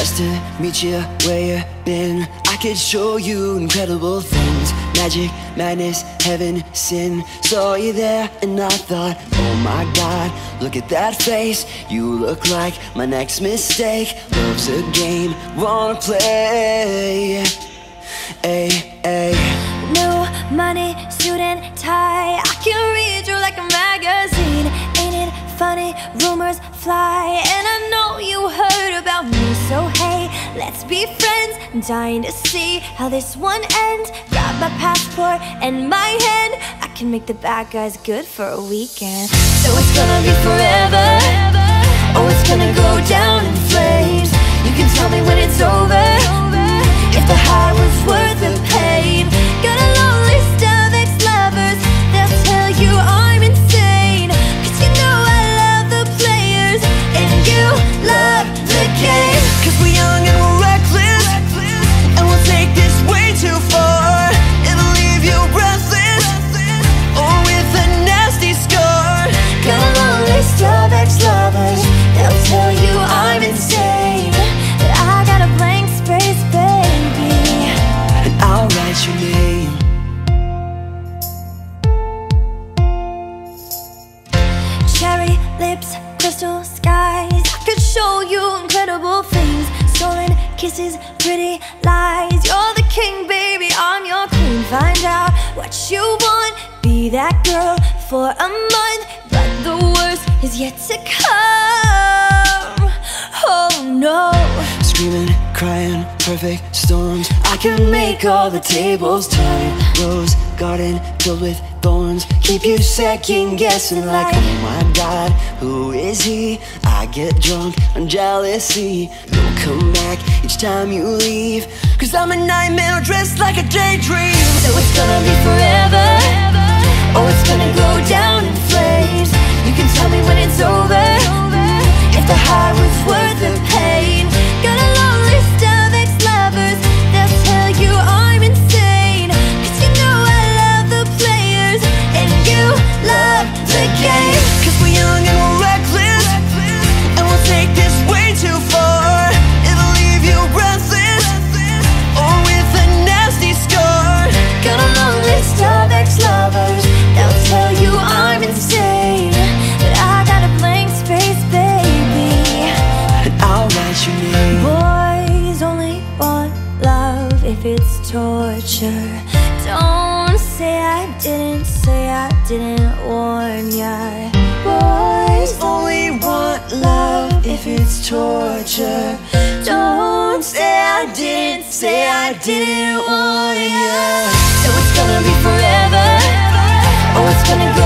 Just to meet you where you've been. I could show you incredible things. Magic, madness, heaven, sin. Saw you there and I thought Oh my god, look at that face. You look like my next mistake. Love's a game, wanna play. Ay, ay No money, suit and tie. I can read you like a magazine. Ain't it funny, rumors fly let's be friends I'm dying to see how this one ends. Grab my passport and my hand. I can make the bad guys good for a weekend. So it's gonna be forever. Oh, it's gonna go down in flames. You can tell lips, crystal skies. I could show you incredible things. Stolen kisses, pretty lies. You're the king, baby. I'm your queen. Find out what you want. Be that girl for a month. But the worst is yet to come. Oh no. Screaming, crying, perfect storms I can make all the tables turn Rose garden filled with thorns. Keep you second guessing like Oh my god, who is he? I get drunk on jealousy. Don't come back each time you leave Cause I'm a nightmare dressed like a daydream. So it's gonna be torture. Don't say I didn't, say I didn't warn ya. Boys Only want love if it's torture don't Say I didn't, say I didn't want ya So it's gonna be forever Oh it's gonna forever.